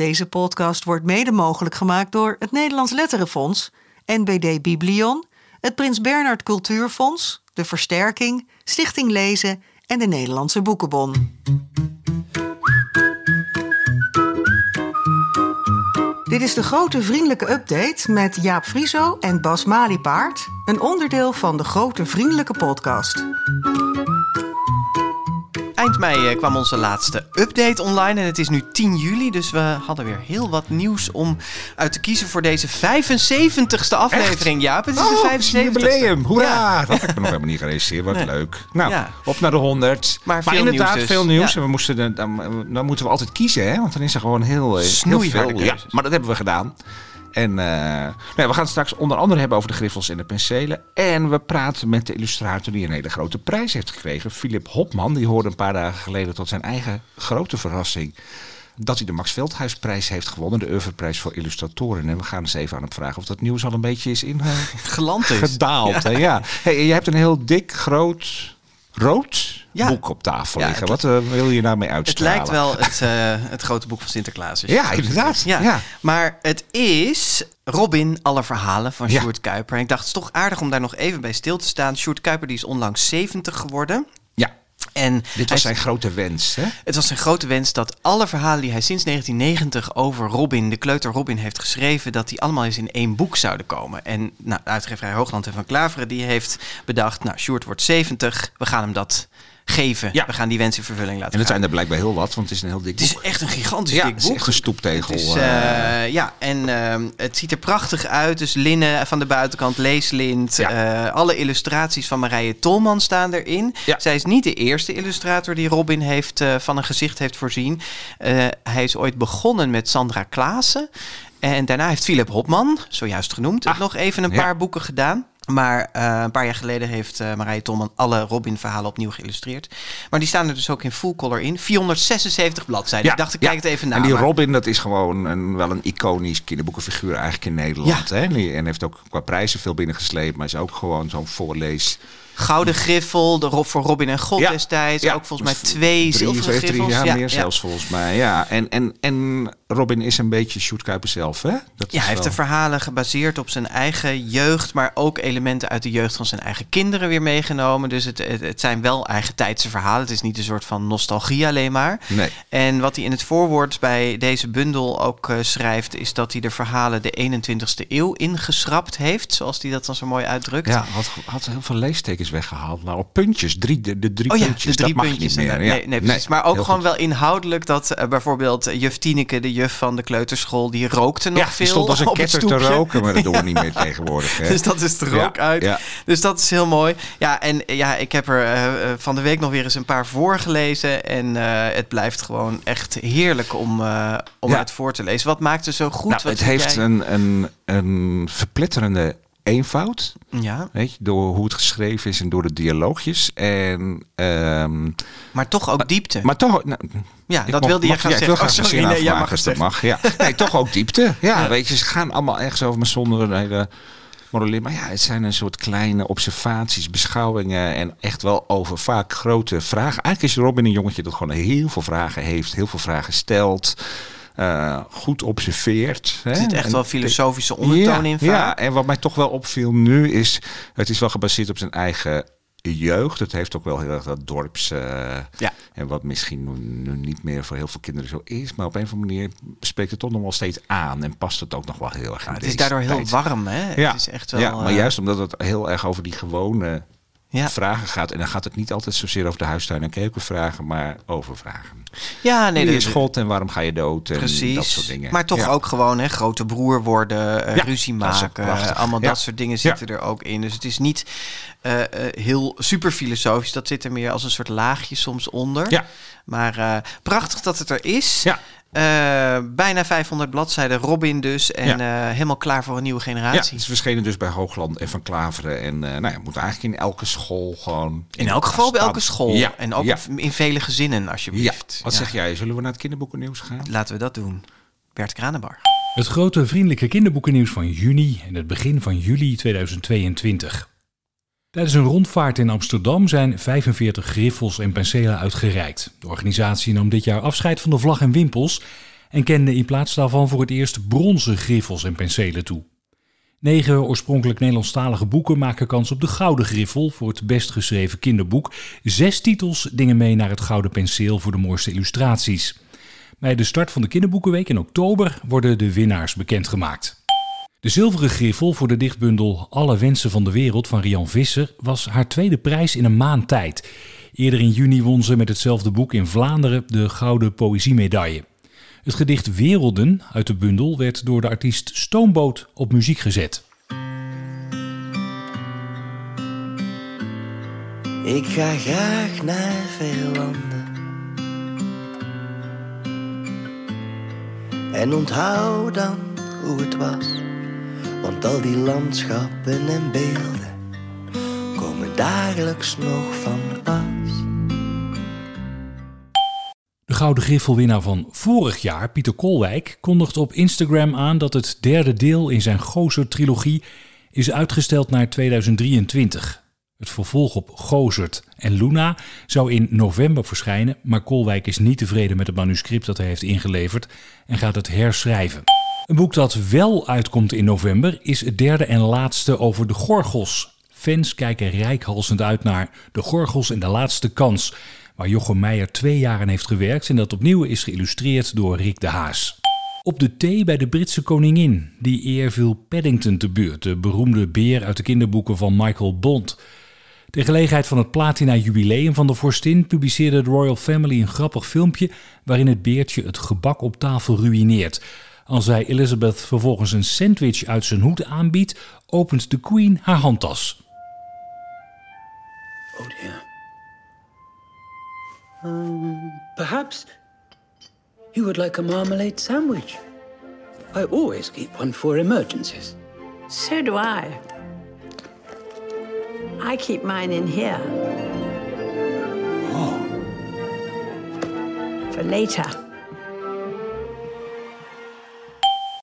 Deze podcast wordt mede mogelijk gemaakt door het Nederlands Letterenfonds, NBD Biblion, het Prins Bernhard Cultuurfonds, de Versterking, Stichting Lezen en de Nederlandse Boekenbon. Dit is de grote vriendelijke update met Jaap Frieso en Bas Maliepaard, een onderdeel van de grote vriendelijke podcast. Eind mei eh, kwam onze laatste update online en het is nu 10 juli, dus we hadden weer heel wat nieuws om uit te kiezen voor deze 75ste aflevering. Ja, het is Oh, de het is 75ste. een jubileum. Hoera! Ja. Dat heb ik me nog helemaal niet gerealiseerd. Wat Nee. leuk. Nou, Ja. op naar de 100. Maar veel inderdaad, nieuws dus. veel nieuws. Ja. En we moesten, de- dan, dan moeten we altijd kiezen, hè? Want dan is er gewoon heel, eh, heel veel. Ja, maar dat hebben we gedaan. En eh, nou ja, we gaan het straks onder andere hebben over de griffels en de penselen. En we praten met de illustrator die een hele grote prijs heeft gekregen. Philip Hopman. Die hoorde een paar dagen geleden tot zijn eigen grote verrassing dat hij de Max Veldhuisprijs heeft gewonnen. De Oeuvreprijs voor illustratoren. En we gaan eens even aan hem vragen of dat nieuws al een beetje is in, Geland is. gedaald. hè, Ja. Hey, je hebt een heel dik, groot, rood Ja. boek op tafel liggen. het- Wat eh, wil je daarmee Het uitstralen? lijkt wel het, eh, het grote boek van Sinterklaas. Ja, het inderdaad. Ja. Maar het is Robin, alle verhalen van. Sjoerd Kuiper. En ik dacht, het is toch aardig om daar nog even bij stil te staan. Sjoerd Kuiper die is onlangs 70 geworden. En dit was zijn grote wens. Hè? Het was zijn grote wens dat alle verhalen die hij sinds 1990 over Robin, de kleuter Robin, heeft geschreven, dat die allemaal eens in één boek zouden komen. En nou, de uitgeverij Hoogland en Van Klaveren die heeft bedacht, nou, Sjoerd wordt 70, we gaan hem dat geven. Ja. We gaan die wens in vervulling laten En dat gaan. zijn er blijkbaar heel wat, want het is een heel dik Het is boek. echt een gigantisch ja, dik het is boek. echt een stoeptegel. Is, eh. eh, ja, en ehm, het ziet er prachtig uit. Dus linnen van de buitenkant, leeslint. Ja. eh, alle illustraties van Marije Tolman staan erin. Zij is niet de eerste illustrator die Robin heeft, van een gezicht heeft voorzien. Hij is ooit begonnen met Sandra Klaassen. En daarna heeft Philip Hopman, zojuist genoemd, Ah, nog even een paar boeken gedaan. Maar eh, een paar jaar geleden heeft eh Marije Tolman alle Robin-verhalen opnieuw geïllustreerd. Maar die staan er dus ook in full color in. 476 bladzijden. ik dacht, ik ja. kijk het even na. En die maar- Robin, dat is gewoon een, wel een iconisch kinderboekenfiguur eigenlijk in Nederland. Ja. Hè? En heeft ook qua prijzen veel binnengesleept. Maar is ook gewoon zo'n voorlees. Gouden griffel, de Rob voor Robin en God Ja. destijds. Ja. Ook volgens mij twee Drie, zilveren drie, griffels. ja, meer zelfs volgens mij. Ja. En, en, en Robin is een beetje Sjoerd Kuiper zelf, hè? Dat Ja, hij heeft de verhalen gebaseerd op zijn eigen jeugd, maar ook elementen uit de jeugd van zijn eigen kinderen weer meegenomen. Dus het, het, het zijn wel eigen tijdse verhalen. Het is niet een soort van nostalgie alleen maar. Nee. En wat hij in het voorwoord bij deze bundel ook eh, schrijft, is dat hij de verhalen de 21ste eeuw ingeschrapt heeft, zoals hij dat dan zo mooi uitdrukt. Ja, had, had heel veel leestekens weggehaald. Nou, op puntjes. Drie, de, de drie Oh ja, puntjes. de drie dat mag puntjes. niet meer. nee, ja. nee, nee, precies. maar ook gewoon goed. wel inhoudelijk dat eh, bijvoorbeeld eh, juf Tineke, de juf van de kleuterschool, die rookte nog Ja, veel die stond als een ketter te roken, maar dat doen we niet meer tegenwoordig. Hè? Dus dat is er Ja, ook uit. ja. Dus dat is heel mooi. Ja, en ja, ik heb er eh, eh, van de week nog weer eens een paar voorgelezen. En eh, het blijft gewoon echt heerlijk om, eh, om Ja. uit voor te lezen. Wat maakt het zo goed? Nou, Wat het heeft jij? een, een, een verpletterende eenvoud. Ja, Weet je, door hoe het geschreven is en door de dialoogjes. En, ehm, maar toch ook diepte. maar toch... Nou, ja, dat mag- wilde je gaan ja, ik zeggen. wil Oh, sorry, nee, jij mag het dat mag. Ja. Nee, toch ook diepte. Ja, weet je, ze gaan allemaal ergens over, maar zonder een hele moralie. Maar ja, het zijn een soort kleine observaties, beschouwingen en echt wel over vaak grote vragen. Eigenlijk is Robin een jongetje dat gewoon heel veel vragen heeft, heel veel vragen stelt, eh, goed observeert. Er zit echt En- wel filosofische ondertoon in vaak. ja, en wat mij toch wel opviel nu is, het is wel gebaseerd op zijn eigen jeugd. Het heeft ook wel heel erg dat dorps. eh, Ja. En wat misschien nu, nu niet meer voor heel veel kinderen zo is. Maar op een of andere manier spreekt het toch nog wel steeds aan. En past het ook nog wel heel erg in het is daardoor heel warm, hè? Ja. Het is echt wel, ja, maar eh, juist omdat het heel erg over die gewone Ja. vragen gaat. En dan gaat het niet altijd zozeer over de huistuin- en keukenvragen, maar over vragen. Ja, nee, Wie is God en waarom ga je dood? En Precies. dat soort dingen. Maar toch Ja. ook gewoon hè, grote broer worden, eh, Ja, ruzie maken. allemaal dat soort dingen zitten er ook in. Dus het is niet eh, eh, heel super filosofisch. Dat zit er meer als een soort laagje soms onder. Ja. Maar prachtig dat het er is. Ja. Eh, bijna 500 bladzijden, Robin dus. En Ja. eh, helemaal klaar voor een nieuwe Ja, generatie. het is verschenen dus bij Hoogland en Van Klaveren. En eh nou ja, moet eigenlijk in elke school gewoon... in elk geval bij elke school. Ja, En ook ja. in vele gezinnen, Ja, alsjeblieft. wat Ja. zeg jij? Zullen we naar het kinderboekennieuws gaan? Laten we dat doen. Bert Kranenbar. Het grote vriendelijke kinderboekennieuws van juni en het begin van juli 2022. Tijdens een rondvaart in Amsterdam zijn 45 griffels en penselen uitgereikt. De organisatie nam dit jaar afscheid van de vlag en wimpels en kende in plaats daarvan voor het eerst bronzen griffels en penselen toe. Negen oorspronkelijk Nederlandstalige boeken maken kans op de Gouden Griffel voor het best geschreven kinderboek. Zes titels dingen mee naar het Gouden Penseel voor de mooiste illustraties. Bij de start van de Kinderboekenweek in oktober worden de winnaars bekendgemaakt. De zilveren griffel voor de dichtbundel Alle wensen van de wereld van Rian Visser was haar tweede prijs in een maand tijd. Eerder in juni won ze met hetzelfde boek in Vlaanderen de Gouden Poëziemedaille. Het gedicht Werelden uit de bundel werd door de artiest Stoomboot op muziek gezet. Ik ga graag naar verre landen. En onthoud dan hoe het was. Want al die landschappen en beelden komen dagelijks nog van pas. De Gouden Griffelwinnaar van vorig jaar, Pieter Kolwijk, kondigt op Instagram aan dat het derde deel in zijn Gozer-trilogie is uitgesteld naar 2023. Het vervolg op Gozert en Luna zou in november verschijnen, maar Kolwijk is niet tevreden met het manuscript dat hij heeft ingeleverd en gaat het herschrijven. Een boek dat wel uitkomt in november is het derde en laatste over de Gorgels. Fans kijken rijkhalsend uit naar de Gorgels en de laatste kans, waar Jochem Meijer twee jaren heeft gewerkt en dat opnieuw is geïllustreerd door Rick de Haas. Op de thee bij de Britse koningin, die eer viel Paddington te beurt, de beroemde beer uit de kinderboeken van Michael Bond. Ter gelegenheid van het platina-jubileum van de vorstin publiceerde de Royal Family een grappig filmpje waarin het beertje het gebak op tafel ruïneert. Als hij Elizabeth vervolgens een sandwich uit zijn hoed aanbiedt, opent de Queen haar handtas. Oh dear. Um, perhaps you would like a marmalade sandwich. I always keep one for emergencies. So do I. I keep mine in here. Oh. For later.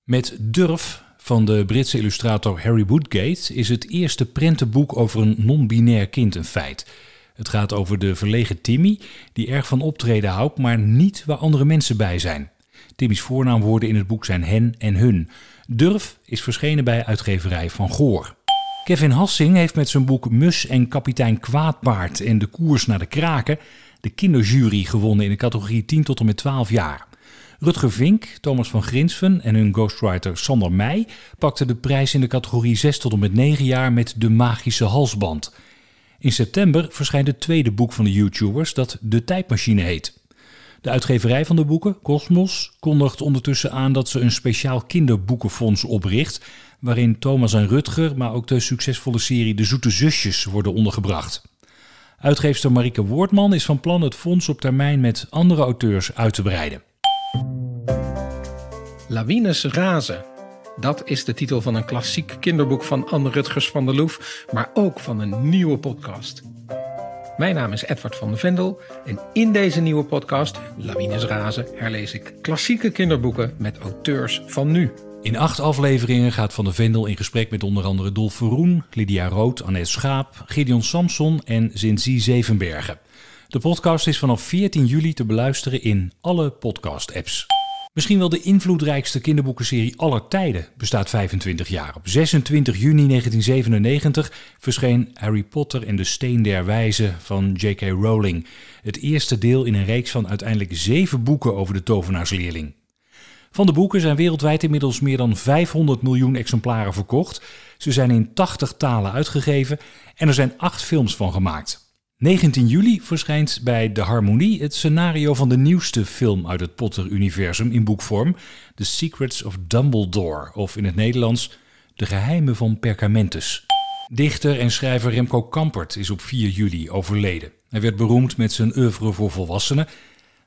Met Durf van de Britse illustrator Harry Woodgate is het eerste prentenboek over een non-binair kind een feit. Het gaat over de verlegen Timmy, die erg van optreden houdt, maar niet waar andere mensen bij zijn. Timmy's voornaamwoorden in het boek zijn hen en hun. Durf is verschenen bij uitgeverij Van Goor. Kevin Hassing heeft met zijn boek Mus en kapitein Kwaadpaard en de koers naar de kraken de kinderjury gewonnen in de categorie 10 tot en met 12 jaar. Rutger Vink, Thomas van Grinsven en hun ghostwriter Sander Meij pakten de prijs in de categorie 6 tot en met 9 jaar met De Magische Halsband. In september verschijnt het tweede boek van de YouTubers dat De Tijdmachine heet. De uitgeverij van de boeken, Cosmos, kondigt ondertussen aan dat ze een speciaal kinderboekenfonds opricht, waarin Thomas en Rutger, maar ook de succesvolle serie De Zoete Zusjes worden ondergebracht. Uitgeefster Marike Woordman is van plan het fonds op termijn met andere auteurs uit te breiden. Lawines razen. Dat is de titel van een klassiek kinderboek van Anne Rutgers van der Loef, maar ook van een nieuwe podcast. Mijn naam is Edward van de Vendel en in deze nieuwe podcast, Lawines Razen, herlees ik klassieke kinderboeken met auteurs van nu. In acht afleveringen gaat Van de Vendel in gesprek met onder andere Dolf Verroen, Lydia Rood, Annette Schaap, Gideon Samson en Zinzi Zevenbergen. De podcast is vanaf 14 juli te beluisteren in alle podcast-apps. Misschien wel de invloedrijkste kinderboekenserie aller tijden bestaat 25 jaar. Op 26 juni 1997 verscheen Harry Potter en de Steen der Wijze van J.K. Rowling. Het eerste deel in een reeks van uiteindelijk zeven boeken over de tovenaarsleerling. Van de boeken zijn wereldwijd inmiddels meer dan 500 miljoen exemplaren verkocht. Ze zijn in 80 talen uitgegeven en er zijn acht films van gemaakt. 19 juli verschijnt bij De Harmonie het scenario van de nieuwste film uit het Potter-universum in boekvorm: The Secrets of Dumbledore, of in het Nederlands De Geheimen van Perkamentus. Dichter en schrijver Remco Kampert is op 4 juli overleden. Hij werd beroemd met zijn oeuvre voor volwassenen,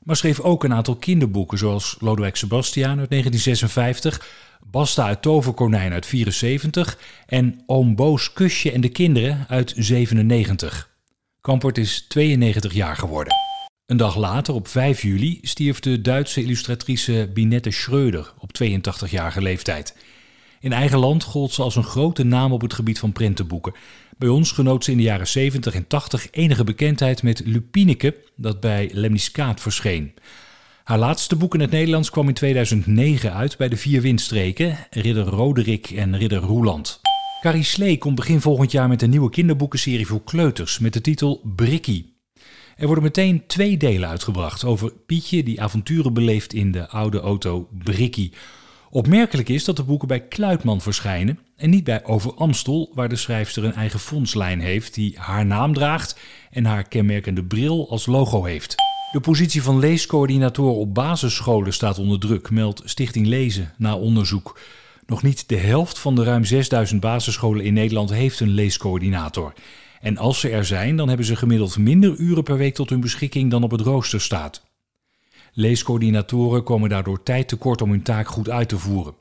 maar schreef ook een aantal kinderboeken zoals Lodewijk Sebastiaan uit 1956, Basta het Toverkonijn uit 74 en Oom Boos Kusje en de Kinderen uit 97. Kampert is 92 jaar geworden. Een dag later, op 5 juli, stierf de Duitse illustratrice Binette Schröder op 82-jarige leeftijd. In eigen land gold ze als een grote naam op het gebied van prentenboeken. Bij ons genoot ze in de jaren 70 en 80 enige bekendheid met Lupineke, dat bij Lemniscaat verscheen. Haar laatste boek in het Nederlands kwam in 2009 uit bij de vier windstreken, Ridder Roderick en Ridder Roeland. Carrie Slee komt begin volgend jaar met een nieuwe kinderboekenserie voor kleuters met de titel Brikkie. Er worden meteen twee delen uitgebracht over Pietje die avonturen beleeft in de oude auto Brikkie. Opmerkelijk is dat de boeken bij Kluitman verschijnen en niet bij Over Amstel, waar de schrijfster een eigen fondslijn heeft die haar naam draagt en haar kenmerkende bril als logo heeft. De positie van leescoördinator op basisscholen staat onder druk, meldt Stichting Lezen na onderzoek. Nog niet de helft van de ruim 6000 basisscholen in Nederland heeft een leescoördinator. En als ze er zijn, dan hebben ze gemiddeld minder uren per week tot hun beschikking dan op het rooster staat. Leescoördinatoren komen daardoor tijd tekort om hun taak goed uit te voeren.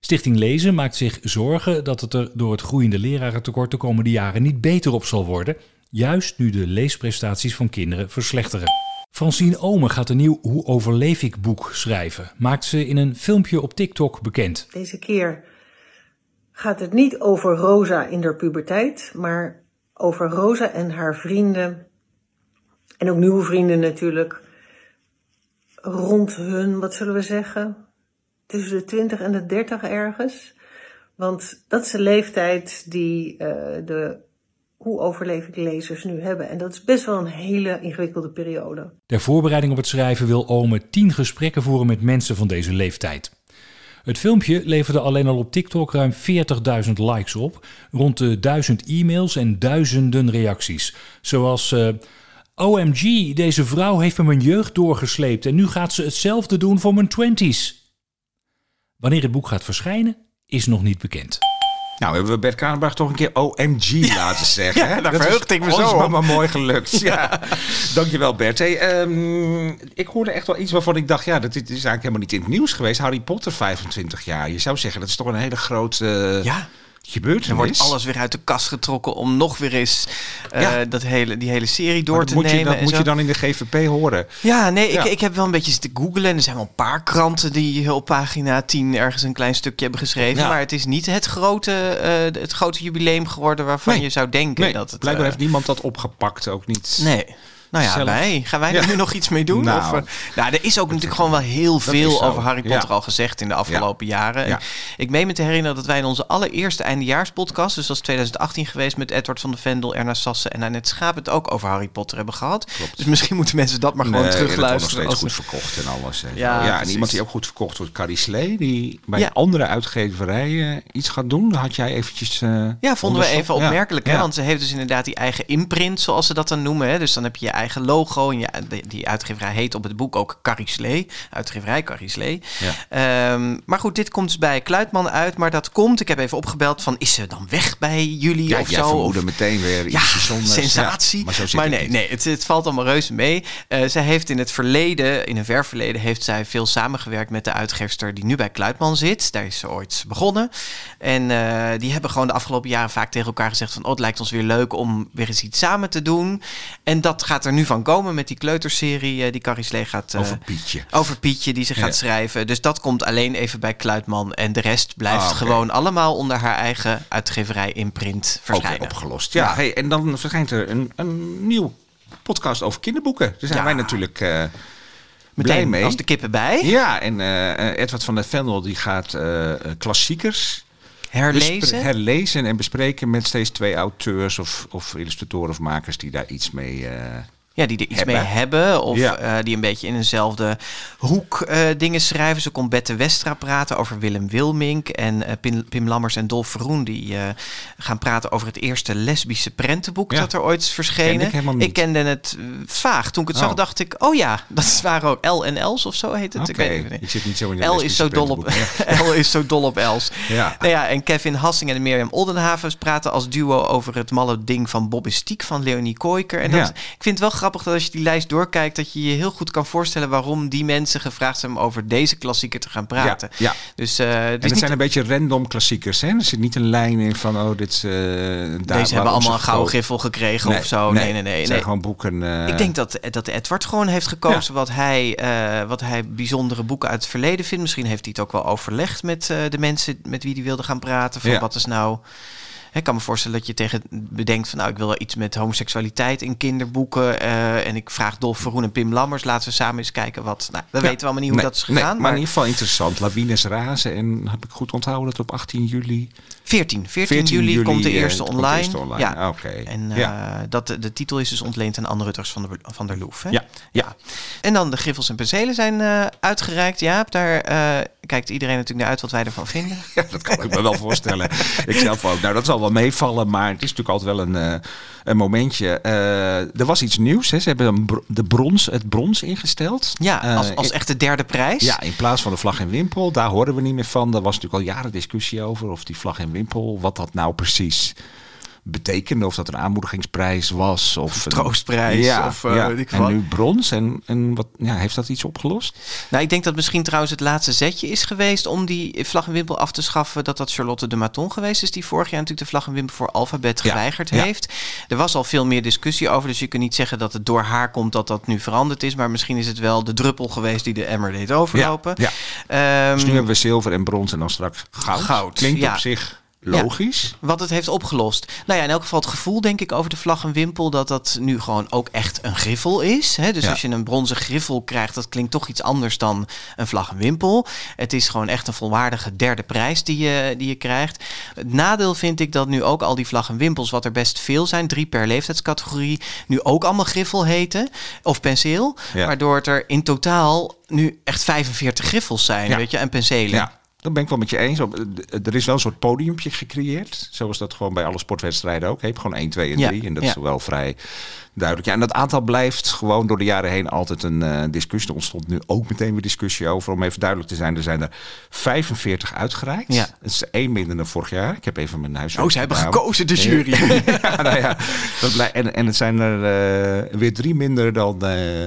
Stichting Lezen maakt zich zorgen dat het er door het groeiende lerarentekort de komende jaren niet beter op zal worden, juist nu de leesprestaties van kinderen verslechteren. Francine Omen gaat een nieuw Hoe overleef ik boek schrijven, maakt ze in een filmpje op TikTok bekend. Deze keer gaat het niet over Rosa in de puberteit, maar over Rosa en haar vrienden. En ook nieuwe vrienden natuurlijk. Rond hun, wat zullen we zeggen? Tussen de 20 en de 30 ergens. Want dat is de leeftijd die uh, de hoe overleef ik lezers nu hebben. En dat is best wel een hele ingewikkelde periode. Ter voorbereiding op het schrijven wil Ome tien gesprekken voeren met mensen van deze leeftijd. Het filmpje leverde alleen al op TikTok ruim 40.000 likes op, rond de 1000 e-mails en duizenden reacties. Zoals: uh, OMG, deze vrouw heeft me mijn jeugd doorgesleept en nu gaat ze hetzelfde doen voor mijn twenties. Wanneer het boek gaat verschijnen, is nog niet bekend. Nou, hebben we Bert Kranenbach toch een keer OMG laten zeggen. Ja, daar verheugde ik me zo op. maar mooi gelukt. Ja. Dankjewel Bert. Hey, um, ik hoorde echt wel iets waarvan ik dacht... ja, dat is eigenlijk helemaal niet in het nieuws geweest. Harry Potter 25 jaar. Je zou zeggen, dat is toch een hele grote... ja gebeurt. Dan wordt alles weer uit de kast getrokken om nog weer eens uh, dat hele, die hele serie door te moet nemen. Je, dat moet je dan in de GVP horen. Ja, nee, ja. Ik, ik heb wel een beetje zitten googlen. En er zijn wel een paar kranten die op pagina 10 ergens een klein stukje hebben geschreven. Ja. Maar het is niet het grote, uh, het grote jubileum geworden waarvan nee. je zou denken nee, dat het... Blijkbaar uh, heeft niemand dat opgepakt, ook niet. Nee. Nou ja, zelf. wij. Gaan wij er nu nog iets mee doen? Nou. of, eh, nou, er is ook natuurlijk gewoon wel heel veel over Harry Potter al gezegd in de afgelopen jaren. En Ja. Ik meen me te herinneren dat wij in onze allereerste eindejaarspodcast, dus dat is 2018 geweest met Edward van de Vendel, Erna Sassen en Annette Schaap, het ook over Harry Potter hebben gehad. Dus misschien moeten mensen dat maar gewoon Nee, en het wordt nog terugluisteren. steeds als- goed verkocht en alles. en. Ja, ja en iemand die ook goed verkocht wordt, Carrie Slee, die bij Ja. andere uitgeverij eh, iets gaat doen. Had jij eventjes eh, Ja, vonden we even Ja. opmerkelijk. Hè? Want ze heeft dus inderdaad die eigen imprint, zoals ze dat dan noemen. Hè? Dus dan heb je je eigen logo. En ja, die, uitgeverij heet op het boek ook Carrie Slee. Uitgeverij Carrie Slee. Ehm, maar goed, dit komt dus bij Kluitman uit. Maar dat komt, ik heb even opgebeld van... is ze dan weg bij jullie Ja, of jij zo? Of- meteen weer iets ja, sensatie. Ja, maar zo maar nee, nee het, het valt allemaal reuze mee. Eh, zij heeft in het verleden, in een ver verleden, heeft zij veel samengewerkt met de uitgeefster die nu bij Kluitman zit. Daar is ze ooit begonnen. En eh, die hebben gewoon de afgelopen jaren vaak tegen elkaar gezegd van, oh, het lijkt ons weer leuk om weer eens iets samen te doen. En dat gaat er nu van komen met die kleuterserie eh, die Carrie Slee gaat... eh, Over Pietje. over Pietje die ze gaat Ja. schrijven. Dus dat komt alleen even bij Kluitman. En de rest blijft Ah, gewoon allemaal onder haar eigen uitgeverij imprint verschijnen. weer opgelost. Ja, Hey, en dan verschijnt er een, een nieuw podcast over kinderboeken. Daar zijn Ja. wij natuurlijk blij Meteen mee. als de kippen bij. Ja, en Edward van der Vendel die gaat klassiekers Herlezen. herlezen en bespreken met steeds twee auteurs of, of illustratoren of makers die daar iets mee... eh, Ja, die er iets hebben. mee hebben. Of Ja. eh, die een beetje in eenzelfde hoek eh, dingen schrijven. Zo komt Bette Westra praten over Willem Wilmink. En eh, Pim, Pim Lammers en Dolf Verroen die gaan praten over het eerste lesbische prentenboek Ja. dat er ooit is verschenen. Ik kende het vaag. Toen ik het Oh. zag dacht ik, oh ja, dat waren ook L en L's of zo heet het. Ik weet het niet. ik zit niet zo in de L is zo dol op. L is zo dol op L's. Ja. Nou ja, en Kevin Hassing en Mirjam Oldenhavens praten als duo over het malle ding van Bobbistiek van Leonie Kooiker. En dat, Ja. ik vind het wel grappig dat als je die lijst doorkijkt, dat je je heel goed kan voorstellen waarom die mensen gevraagd zijn om over deze klassieker te gaan praten. Ja, ja. Dus, eh, dus En het niet- zijn een beetje random klassiekers. Hè? Er zit niet een lijn in van, oh, dit is... eh, daar deze hebben allemaal een gouden gekregen of zo. Nee, nee, nee. Het zijn nee. gewoon boeken... eh, Ik denk dat, dat Edward gewoon heeft gekozen wat, hij, eh, wat hij bijzondere boeken uit het verleden vindt. Misschien heeft hij het ook wel overlegd met eh, de mensen met wie hij wilde gaan praten. Van Ja. wat is nou Ik kan me voorstellen dat je tegen bedenkt van nou, ik wil wel iets met homoseksualiteit in kinderboeken. eh, en ik vraag Dolf Verroen en Pim Lammers, laten we samen eens kijken wat. Nou, we Ja. weten we allemaal niet hoe Nee, dat is nee, gegaan. maar, in ieder geval interessant. Lawines razen. En heb ik goed onthouden dat op 18 juli... 14, 14, juli, komt de eh, eerste online. eerste online. Ja. Ah, Oké. En eh, ja. dat, de titel is dus ontleend aan Anne Rutters van, de, van der Loef. Hè? Ja, ja. En dan de griffels en penselen zijn eh, uitgereikt. Jaap, daar kijkt iedereen natuurlijk naar uit wat wij ervan vinden. Ja, dat kan ik me wel voorstellen. ik zelf ook. Nou, dat zal wel meevallen, maar het is natuurlijk altijd wel een, een momentje. Er was iets nieuws. Hè. Ze hebben een br- de brons, het brons ingesteld. Ja, als, als echt de derde prijs. Ja, in plaats van de vlag en wimpel. Daar horen we niet meer van. Daar was natuurlijk al jaren discussie over. Of die vlag en wimpel, wat dat nou precies betekende. Of dat een aanmoedigingsprijs was. Of een troostprijs, Ja, of, eh, ja. weet ik en wat. nu brons. En, en wat, ja, heeft dat iets opgelost? Nou, ik denk dat misschien trouwens het laatste zetje is geweest om die vlag en wimpel af te schaffen. Dat dat Charlotte de Maton geweest is, die vorig jaar natuurlijk de vlag en wimpel voor alfabet Ja, geweigerd heeft. Er was al veel meer discussie over, dus je kunt niet zeggen dat het door haar komt dat dat nu veranderd is. Maar misschien is het wel de druppel geweest die de emmer deed overlopen. Ja, Ehm, Dus nu hebben we zilver en brons en dan straks goud. Goud, Klinkt op zich logisch. Wat het heeft opgelost. Nou ja, in elk geval het gevoel, denk ik, over de vlag en wimpel... dat dat nu gewoon ook echt een griffel is. Hè? Dus Ja. als je een bronzen griffel krijgt... dat klinkt toch iets anders dan een vlag en wimpel. Het is gewoon echt een volwaardige derde prijs die je, die je krijgt. Het nadeel vind ik dat nu ook al die vlag en wimpels... wat er best veel zijn, drie per leeftijdscategorie... nu ook allemaal griffel heten. Of penseel. Ja. Waardoor het er in totaal nu echt 45 griffels zijn. Weet je, en penselen. Ja, dat ben ik wel met je eens. Er is wel een soort podiumpje gecreëerd. Zoals dat gewoon bij alle sportwedstrijden ook. Je hebt gewoon 1, 2 en Ja, 3. En dat ja. is wel vrij duidelijk. Ja, en dat aantal blijft gewoon door de jaren heen altijd een eh, discussie. Er ontstond nu ook meteen weer discussie over. Om even duidelijk te zijn, er zijn er 45 uitgereikt. Ja. Dat is één minder dan vorig jaar. Ik heb even mijn huiswerk Oh, ze hebben gedaan. gekozen, de jury. ja, nou ja, dat en, en het zijn er eh, weer drie minder dan eh,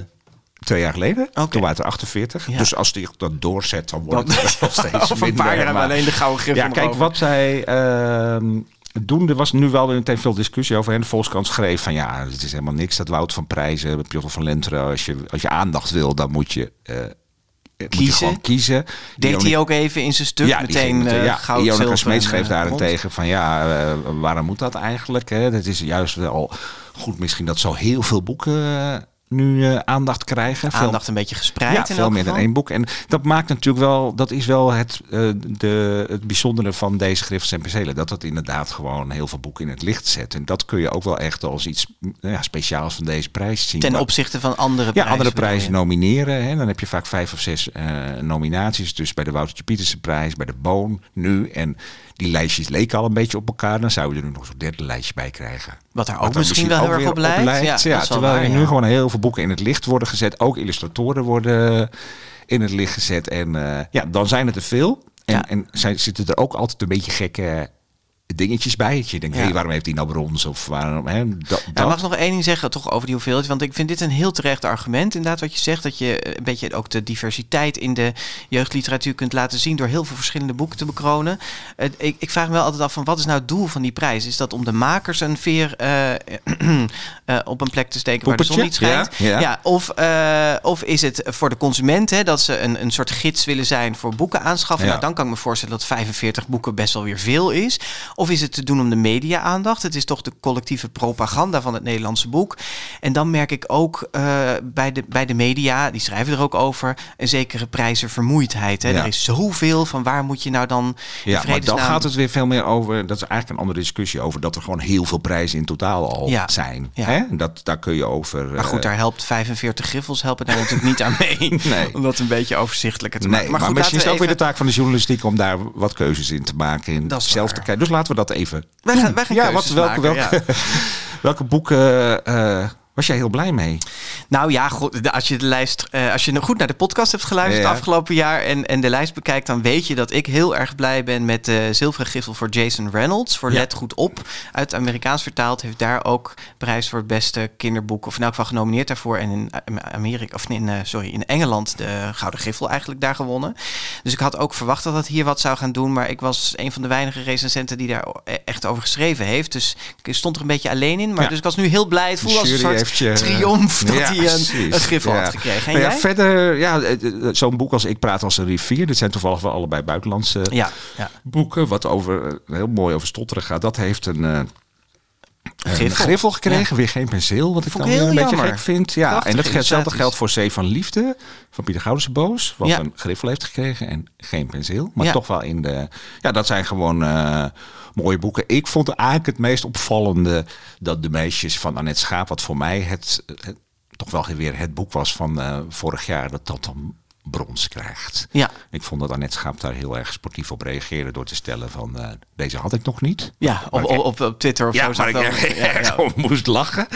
twee jaar geleden. Oké. Toen waren het er 48. Ja. Dus als die dat doorzet, dan wordt Dan- het nog steeds een minder. paar jaar we alleen de gouden griffel Ja, kijk, over. wat zij ehm, doen, er was nu wel meteen veel discussie over. En de Volkskrant schreef van ja, het is helemaal niks. Dat Wout van Prijzen, Piotr van Lenteren. Als je, als je aandacht wil, dan moet je... moet je Kiezen. kiezen. Deed hij ook even in zijn stuk ja, meteen meteen- eh, ja, goud, zilver Smeet schreef eh, daarentegen van ja, waarom moet dat eigenlijk? Hè? Het is juist wel goed misschien dat zo heel veel boeken nu eh, aandacht krijgen. Veel- Aandacht een beetje gespreid ja, in veel meer dan één boek. En dat maakt natuurlijk wel, dat is wel het, eh, de, het bijzondere van deze griffels en penselen. Dat het inderdaad gewoon heel veel boeken in het licht zet. En dat kun je ook wel echt als iets mm, ja, speciaals van deze prijs zien. Ten Maar- opzichte van andere ja, prijzen. andere bedoel je? prijzen nomineren. Hè. Dan heb je vaak vijf of zes eh, nominaties. Dus bij de Woutertje Pietersen prijs, bij de Boon nu. En die lijstjes leken al een beetje op elkaar. Dan zou je er nu nog zo'n derde lijstje bij krijgen. Wat daar ook Wat misschien wel heel erg op lijkt. Ja, terwijl waar, er ja. nu gewoon heel veel boeken in het licht worden gezet. Ook illustratoren worden in het licht gezet. En eh, ja, dan zijn het er veel. En, Ja. en zijn, zitten er ook altijd een beetje gekke dingetjes bij. Dat je denkt, Ja. waarom heeft hij nou brons? Of waarom, hè, dat, dat. mag nog één ding zeggen toch over die hoeveelheid. Want ik vind dit een heel terecht argument. Inderdaad, wat je zegt. Dat je een beetje ook de diversiteit in de jeugdliteratuur kunt laten zien. door heel veel verschillende boeken te bekronen. Het- ik, ik vraag me wel altijd af van wat is nou het doel van die prijs? Is dat om de makers een veer eh, eh, op een plek te steken waar de zon niet schijnt? Ja, ja. of, eh, of is het voor de consument hè, dat ze een, een soort gids willen zijn voor boeken aanschaffen? Ja. Nou, dan kan ik me voorstellen dat 45 boeken best wel weer veel is. Of is het te doen om de media-aandacht? Het is toch de collectieve propaganda van het Nederlandse boek. En dan merk ik ook eh, bij, de, bij de media, die schrijven er ook over, een zekere prijzenvermoeidheid. Hè? Ja. Er is zoveel van waar moet je nou dan Ja, maar dan gaat het weer veel meer over. Dat is eigenlijk een andere discussie over dat er gewoon heel veel prijzen in totaal al Ja, zijn. ja. Hè? Dat, daar kun je over. Maar goed, eh, daar helpt 45 griffels helpen daar natuurlijk niet aan mee. Nee. Om dat een beetje overzichtelijker te Nee, maken. maar, goed, misschien is het ook we weer de taak van de journalistiek om daar wat keuzes in te maken. En zelf waar. te kijken. Dus laten we dat even. Wij gaan, wij gaan ja, wat, welke, maken, welke, welke boeken eh, was jij heel blij mee? Nou ja, goed, als je de lijst, eh, als je nog goed naar de podcast hebt geluisterd Ja. afgelopen jaar en, en de lijst bekijkt, dan weet je dat ik heel erg blij ben met de zilveren griffel voor Jason Reynolds. Voor Ja. Let Goed Op. Uit Amerikaans vertaald heeft daar ook prijs voor het beste kinderboek, of in elk geval genomineerd daarvoor. En in Amerika, of in, eh, sorry, in Engeland de Gouden Griffel eigenlijk daar gewonnen. Dus ik had ook verwacht dat dat hier wat zou gaan doen, maar ik was een van de weinige recensenten die daar e- echt over geschreven heeft. Dus ik stond er een beetje alleen in. Maar dus ik was nu heel blij. Het De voelde als een soort cijfertje. triomf dat Ja, hij een, griffel Ja. had gekregen. En Nou jij? verder, ja, eh, eh, zo'n boek als Ik praat als een rivier. Dit zijn toevallig wel allebei buitenlandse Ja, ja. boeken. Wat over, eh, heel mooi over stotteren gaat. Dat heeft een, eh, een Griffel. gekregen. Weer geen penseel, wat ik Vond dan weer een heel beetje gek vind. Ja, en dat hetzelfde geldt voor Zee van Liefde van Pieter Goudense Boos. Wat Ja. een griffel heeft gekregen en geen penseel. Maar Ja. toch wel in de... Ja, dat zijn gewoon eh, mooie boeken. Ik vond eigenlijk het meest opvallende dat De Meisjes van Annette Schaap... wat voor mij het, toch wel weer het boek was van eh, vorig jaar... dat dat dan brons krijgt. Ja. Ik vond dat Annette Schaap daar heel erg sportief op reageerde... door te stellen van eh, deze had ik nog niet. Ja, op, ik- op, op, op Twitter of ja, zo. maar ik echt, Ja, echt ja. om moest lachen.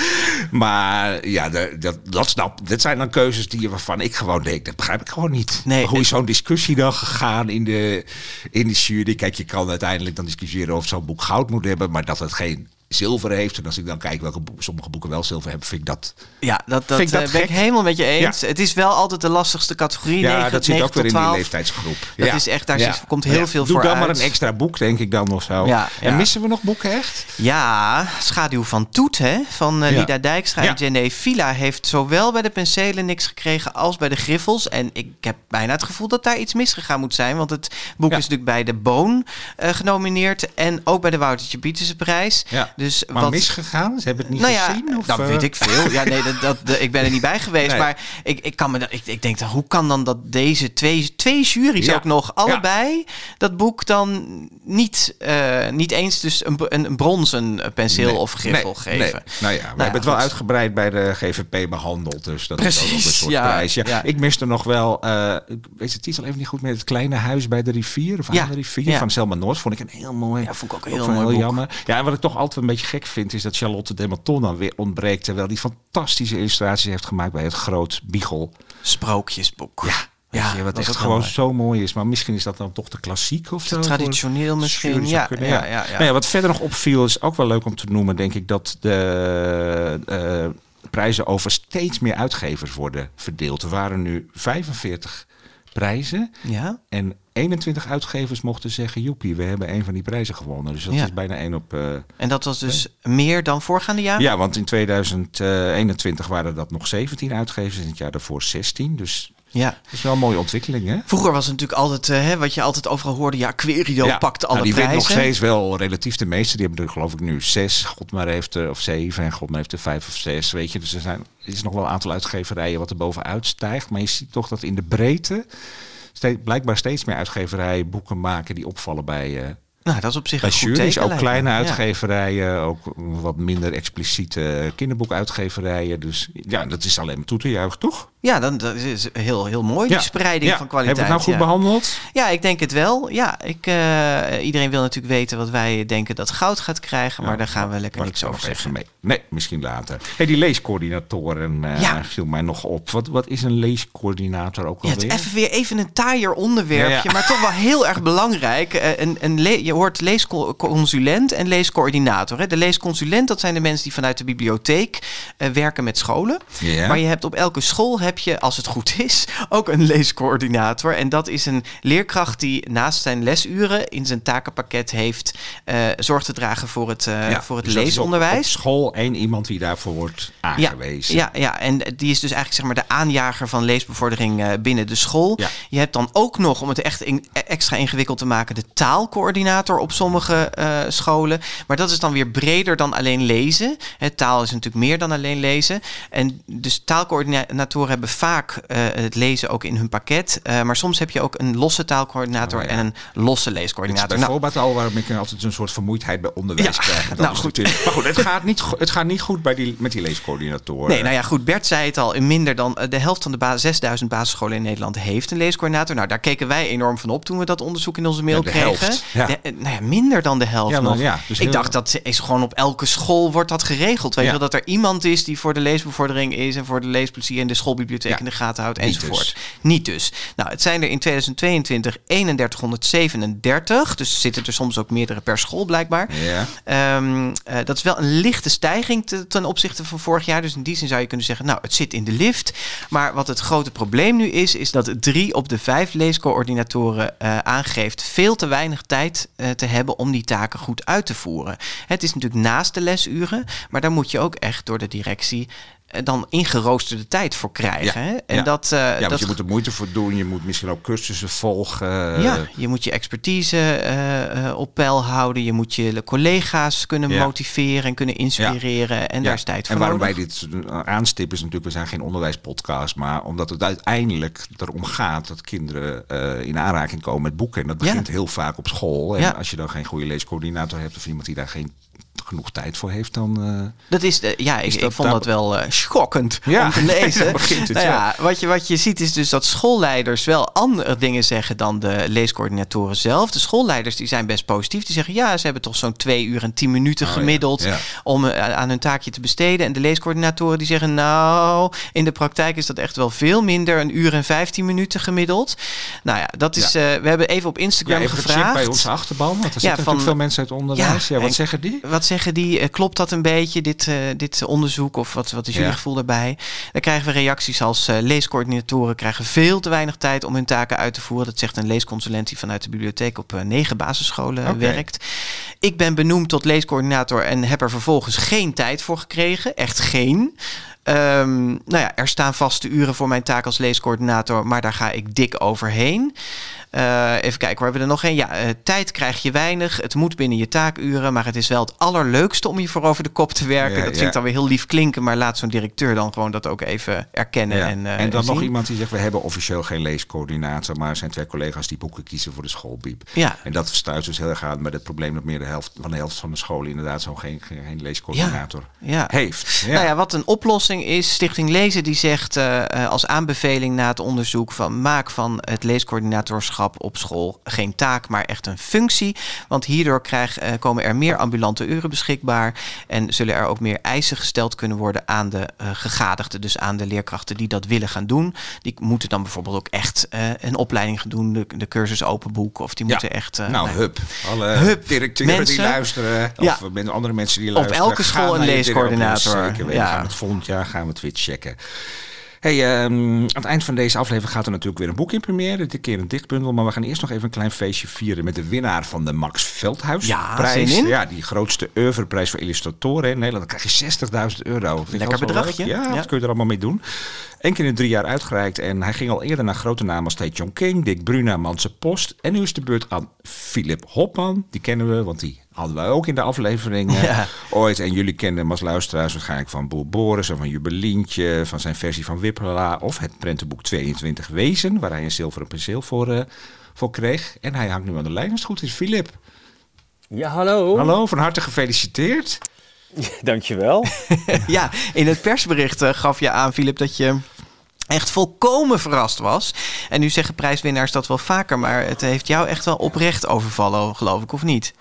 Maar ja, dat, dat snap. Dit zijn dan keuzes die waarvan ik gewoon denk, dat begrijp ik gewoon niet. Nee, Hoe is zo'n discussie dan gegaan in de, in de jury? Kijk, je kan uiteindelijk dan discussiëren of zo'n boek goud moet hebben, maar dat het geen zilver heeft. En als ik dan kijk welke sommige boeken wel zilver hebben, vind ik dat. Ja, dat, dat, Vind ik dat eh, ben ik helemaal met je eens. Het is wel altijd de lastigste categorie. Ja, 9, dat zit 9 ook weer in die 12. leeftijdsgroep. Dat Ja. is echt, daar Ja. komt heel Ja. veel Doe voor dan maar uit. een extra boek, denk ik dan of zo. Ja, En missen we nog boeken echt? Ja, Schaduw van Toet hè, van eh. Lida Dijkstra en. Jenny Villa heeft zowel bij de penselen niks gekregen als bij de griffels. En ik heb bijna het gevoel dat daar iets misgegaan moet zijn. Want het boek is natuurlijk bij de Boon eh, genomineerd en ook bij de Woutertje Pieterse prijs. Ja. Dus Maar wat, misgegaan? Ze hebben het niet nou ja, gezien? Of, dat eh? weet ik veel. Ja, nee, dat, dat, de- ik ben er niet bij geweest. Nee. Maar ik, ik, kan me, dan- ik, ik denk dan, hoe kan dan dat deze twee, twee juries Ja. ook nog allebei dat boek dan niet, eh, niet eens dus een, een, een bronzen penseel Nee, of griffel nee, geven? nee. Nou ja, we ja, hebben het wel goed. uitgebreid bij de GVP behandeld. Dus dat is ook Precies, een soort ja, prijs. Ja, ja. Ik miste nog wel, eh, ik weet de titel even niet goed, met het kleine huis bij de rivier. Of Ja, aan de rivier ja. van Selma Noord. Vond ik een heel mooi. Ja, vond ik ook heel mooi boek. jammer. Ja, en wat ik toch altijd een beetje gek vind, is dat Charlotte Dematon dan weer ontbreekt. Terwijl die fantastische illustraties heeft gemaakt bij het Groot Biegel. Sprookjesboek. Ja, Ja, je, wat echt gewoon zo mooi is. Maar misschien is dat dan toch de klassiek of zo. traditioneel misschien, ja, ja, ja. Nou ja, wat verder nog opviel is ook wel leuk om te noemen, denk ik, dat de eh, prijzen over steeds meer uitgevers worden verdeeld. Er waren nu 45 prijzen Ja? en 21 uitgevers mochten zeggen, joepie, we hebben een van die prijzen gewonnen. Dus dat Ja. is bijna één op... eh, En dat was dus meer dan voorgaande jaar? ja, want in 2021 waren dat nog 17 uitgevers en het jaar daarvoor 16. Dus ja. dat is wel een mooie ontwikkeling, hè? Vroeger was het natuurlijk altijd, eh, hè, wat je altijd overal hoorde, ja, Querido Ja, pakt alle nou, die prijzen. nog steeds wel relatief de meeste. Die hebben er geloof ik nu zes. God maar heeft er, of zeven. En God maar heeft er vijf of zes. Weet je, dus er, zijn, er is nog wel een aantal uitgeverijen wat er bovenuit stijgt. Maar je ziet toch dat in de breedte ste- blijkbaar steeds meer uitgeverijen boeken maken die opvallen bij, eh Nou, dat is op zich bij een goed Ook me. kleine Ja. uitgeverijen, ook wat minder expliciete kinderboekuitgeverijen. Dus ja, dat is alleen maar toe te juichen, toch? Ja, dan, dat is heel, heel mooi, die spreiding Ja. van kwaliteit. Hebben we het nou goed behandeld? Ja, ik denk het wel. Ja, ik, eh, iedereen wil natuurlijk weten wat wij denken dat goud gaat krijgen, maar daar gaan we lekker niks ik over zeggen. Mee. Nee, misschien later. Hey, die leescoördinatoren Ja. viel mij nog op. Wat, wat is een leescoördinator ook Ja, het is alweer? even weer even een taaier onderwerpje, maar toch wel heel erg belangrijk. Eh, Een, een je hoort leesconsulent en leescoördinator. Hè. De leesconsulent, dat zijn de mensen die vanuit de bibliotheek eh, werken met scholen. Maar je hebt op elke school, heb je, als het goed is, ook een leescoördinator. En dat is een leerkracht die naast zijn lesuren in zijn takenpakket heeft eh, zorg te dragen voor het, eh, Ja, voor het dus op- leesonderwijs. Op school één iemand die daarvoor wordt aangewezen. Ja, ja, en die is dus eigenlijk zeg maar de aanjager van leesbevordering binnen de school. Ja. Je hebt dan ook nog, om het echt in- extra ingewikkeld te maken, de taalcoördinator op sommige eh, scholen. Maar dat is dan weer breder dan alleen lezen. Hè, taal is natuurlijk meer dan alleen lezen. En dus taalcoördinatoren hebben vaak eh, het lezen ook in hun pakket. Eh, maar soms heb je ook een losse taalcoördinator Oh, ja. en een losse Dit is leescoördinator. Nou, al waarom ik altijd een soort vermoeidheid bij onderwijs Ja, krijg. Dat nou is goed. natuurlijk- Maar goed, het gaat niet, het gaat niet goed bij die, met die leescoördinatoren. Nee, nou ja, goed. Bert zei het al. in Minder dan de helft van de ba- 6000 basisscholen in Nederland heeft een leescoördinator. Nou, daar keken wij enorm van op toen we dat onderzoek in onze mail Ja, de kregen. helft, ja. De- nou ja, minder dan de helft Ja, nog. ja, dus ik dacht dat is gewoon op elke school wordt dat geregeld. Weet je wel, dat er iemand is die voor de leesbevordering is en voor de leesplezier en de schoolbibliotheek in de gaten houdt Niet enzovoort. dus. Niet dus. Nou, het zijn er in 2022 3137. Dus zitten er soms ook meerdere per school blijkbaar. Ja. Ehm, eh, dat is wel een lichte stijging te- ten opzichte van vorig jaar. Dus in die zin zou je kunnen zeggen, nou, het zit in de lift. Maar wat het grote probleem nu is, is dat drie op de vijf leescoördinatoren eh, aangeeft veel te weinig tijd eh, te hebben om die taken goed uit te voeren. Het is natuurlijk naast de lesuren, maar daar moet je ook echt door de directie dan ingeroosterde tijd voor krijgen. Hè? En ja. dat, eh, ja, want dat je moet er moeite voor doen. Je moet misschien ook cursussen volgen. ja, je moet je expertise eh, eh, op peil houden. Je moet je collega's kunnen Ja. motiveren en kunnen inspireren. En Ja, daar is tijd voor En waarom nodig. wij dit eh, aanstippen is natuurlijk, we zijn geen onderwijspodcast, maar omdat het uiteindelijk erom gaat dat kinderen eh, in aanraking komen met boeken. En dat Ja. begint heel vaak op school. En Ja. als je dan geen goede leescoördinator hebt of iemand die daar geen genoeg tijd voor heeft, dan... eh, Dat is, ja, ik, Is ik dat vond dat wel eh, schokkend Ja, om te lezen. het, nou ja, ja. wat, je, wat je ziet is dus dat schoolleiders wel andere dingen zeggen dan de leescoördinatoren zelf. De schoolleiders die zijn best positief. Die zeggen ja, ze hebben toch zo'n twee uur en tien minuten Oh gemiddeld om eh, aan hun taakje te besteden. En de leescoördinatoren die zeggen nou, in de praktijk is dat echt wel veel minder. Een uur en vijftien minuten gemiddeld. Nou ja, dat is, we hebben even op Instagram even gevraagd. bij onze achterban, want er Ja, zitten natuurlijk veel mensen uit onderwijs. Ja, Ja, wat en- zeggen die? Wat zeggen die? Eh, Klopt dat een beetje, dit, eh, dit onderzoek? Of wat, wat is jullie Ja. gevoel daarbij? Dan krijgen we reacties als eh, leescoördinatoren krijgen veel te weinig tijd om hun taken uit te voeren. Dat zegt een leesconsulent die vanuit de bibliotheek op negen basisscholen werkt. Ik ben benoemd tot leescoördinator en heb er vervolgens geen tijd voor gekregen. Echt geen. Ehm, nou ja, er staan vaste uren voor mijn taak als leescoördinator, maar daar ga ik dik overheen. Eh, even kijken, waar hebben we er nog een? Ja, eh, tijd krijg je weinig. Het moet binnen je taakuren, maar het is wel het allerleukste om je voor over de kop te werken. Ja, dat ja. vind ik dan weer heel lief klinken, maar laat zo'n directeur dan gewoon dat ook even erkennen. Ja. En, eh, en dan nog zien. iemand die zegt, we hebben officieel geen leescoördinator, maar er zijn twee collega's die boeken kiezen voor de schoolbiep. Ja. En dat stuit dus heel erg aan met het probleem dat meer de helft van de helft van de scholen inderdaad zo'n geen, geen, leescoördinator heeft. Nou ja, wat een oplossing is, Stichting Lezen die zegt eh, eh, als aanbeveling na het onderzoek van maak van het leescoördinatorschap op school geen taak, maar echt een functie. Want hierdoor krijg, eh, komen er meer ambulante uren beschikbaar en zullen er ook meer eisen gesteld kunnen worden aan de gegadigden, dus aan de leerkrachten die dat willen gaan doen. Die moeten dan bijvoorbeeld ook echt een opleiding gaan doen, de, de cursus open boek, of die Ja. moeten echt... nou, nou, hup. Alle Hup, directeuren die mensen. luisteren, of Ja. andere mensen die Op luisteren. elke ga school een leescoördinator. Zeker weten. Ja. Het volgend jaar gaan we het weer checken. Hey, ehm, aan het eind van deze aflevering gaat er natuurlijk weer een boek in première. Dit keer een dichtbundel. Maar we gaan eerst nog even een klein feestje vieren met de winnaar van de Max Veldhuis Ja? Ja, die grootste oeuvreprijs voor illustratoren in Nederland. Dan krijg je 60.000 euro. Vind Lekker bedragje. Ja, Ja. wat kun je er allemaal mee doen? Eén keer in drie jaar uitgereikt. En hij ging al eerder naar grote namen als T. John King, Dick Bruna, Manse Post. En nu is de beurt aan Philip Hopman. Die kennen we, want die hadden wij ook in de aflevering eh, Ja. ooit. En jullie kenden hem als luisteraars waarschijnlijk van Boer Boris... of van Jubelientje, van zijn versie van Wippela... of het prentenboek 22 Wezen... waar hij een zilveren penseel voor, eh, voor kreeg. En hij hangt nu aan de lijn als het goed is. Philip, Ja, hallo. hallo, van harte gefeliciteerd. Dankjewel. ja, in het persbericht eh, gaf je aan, Filip, dat je echt volkomen verrast was. En nu zeggen prijswinnaars dat wel vaker, maar het heeft jou echt wel oprecht overvallen, geloof ik, of niet?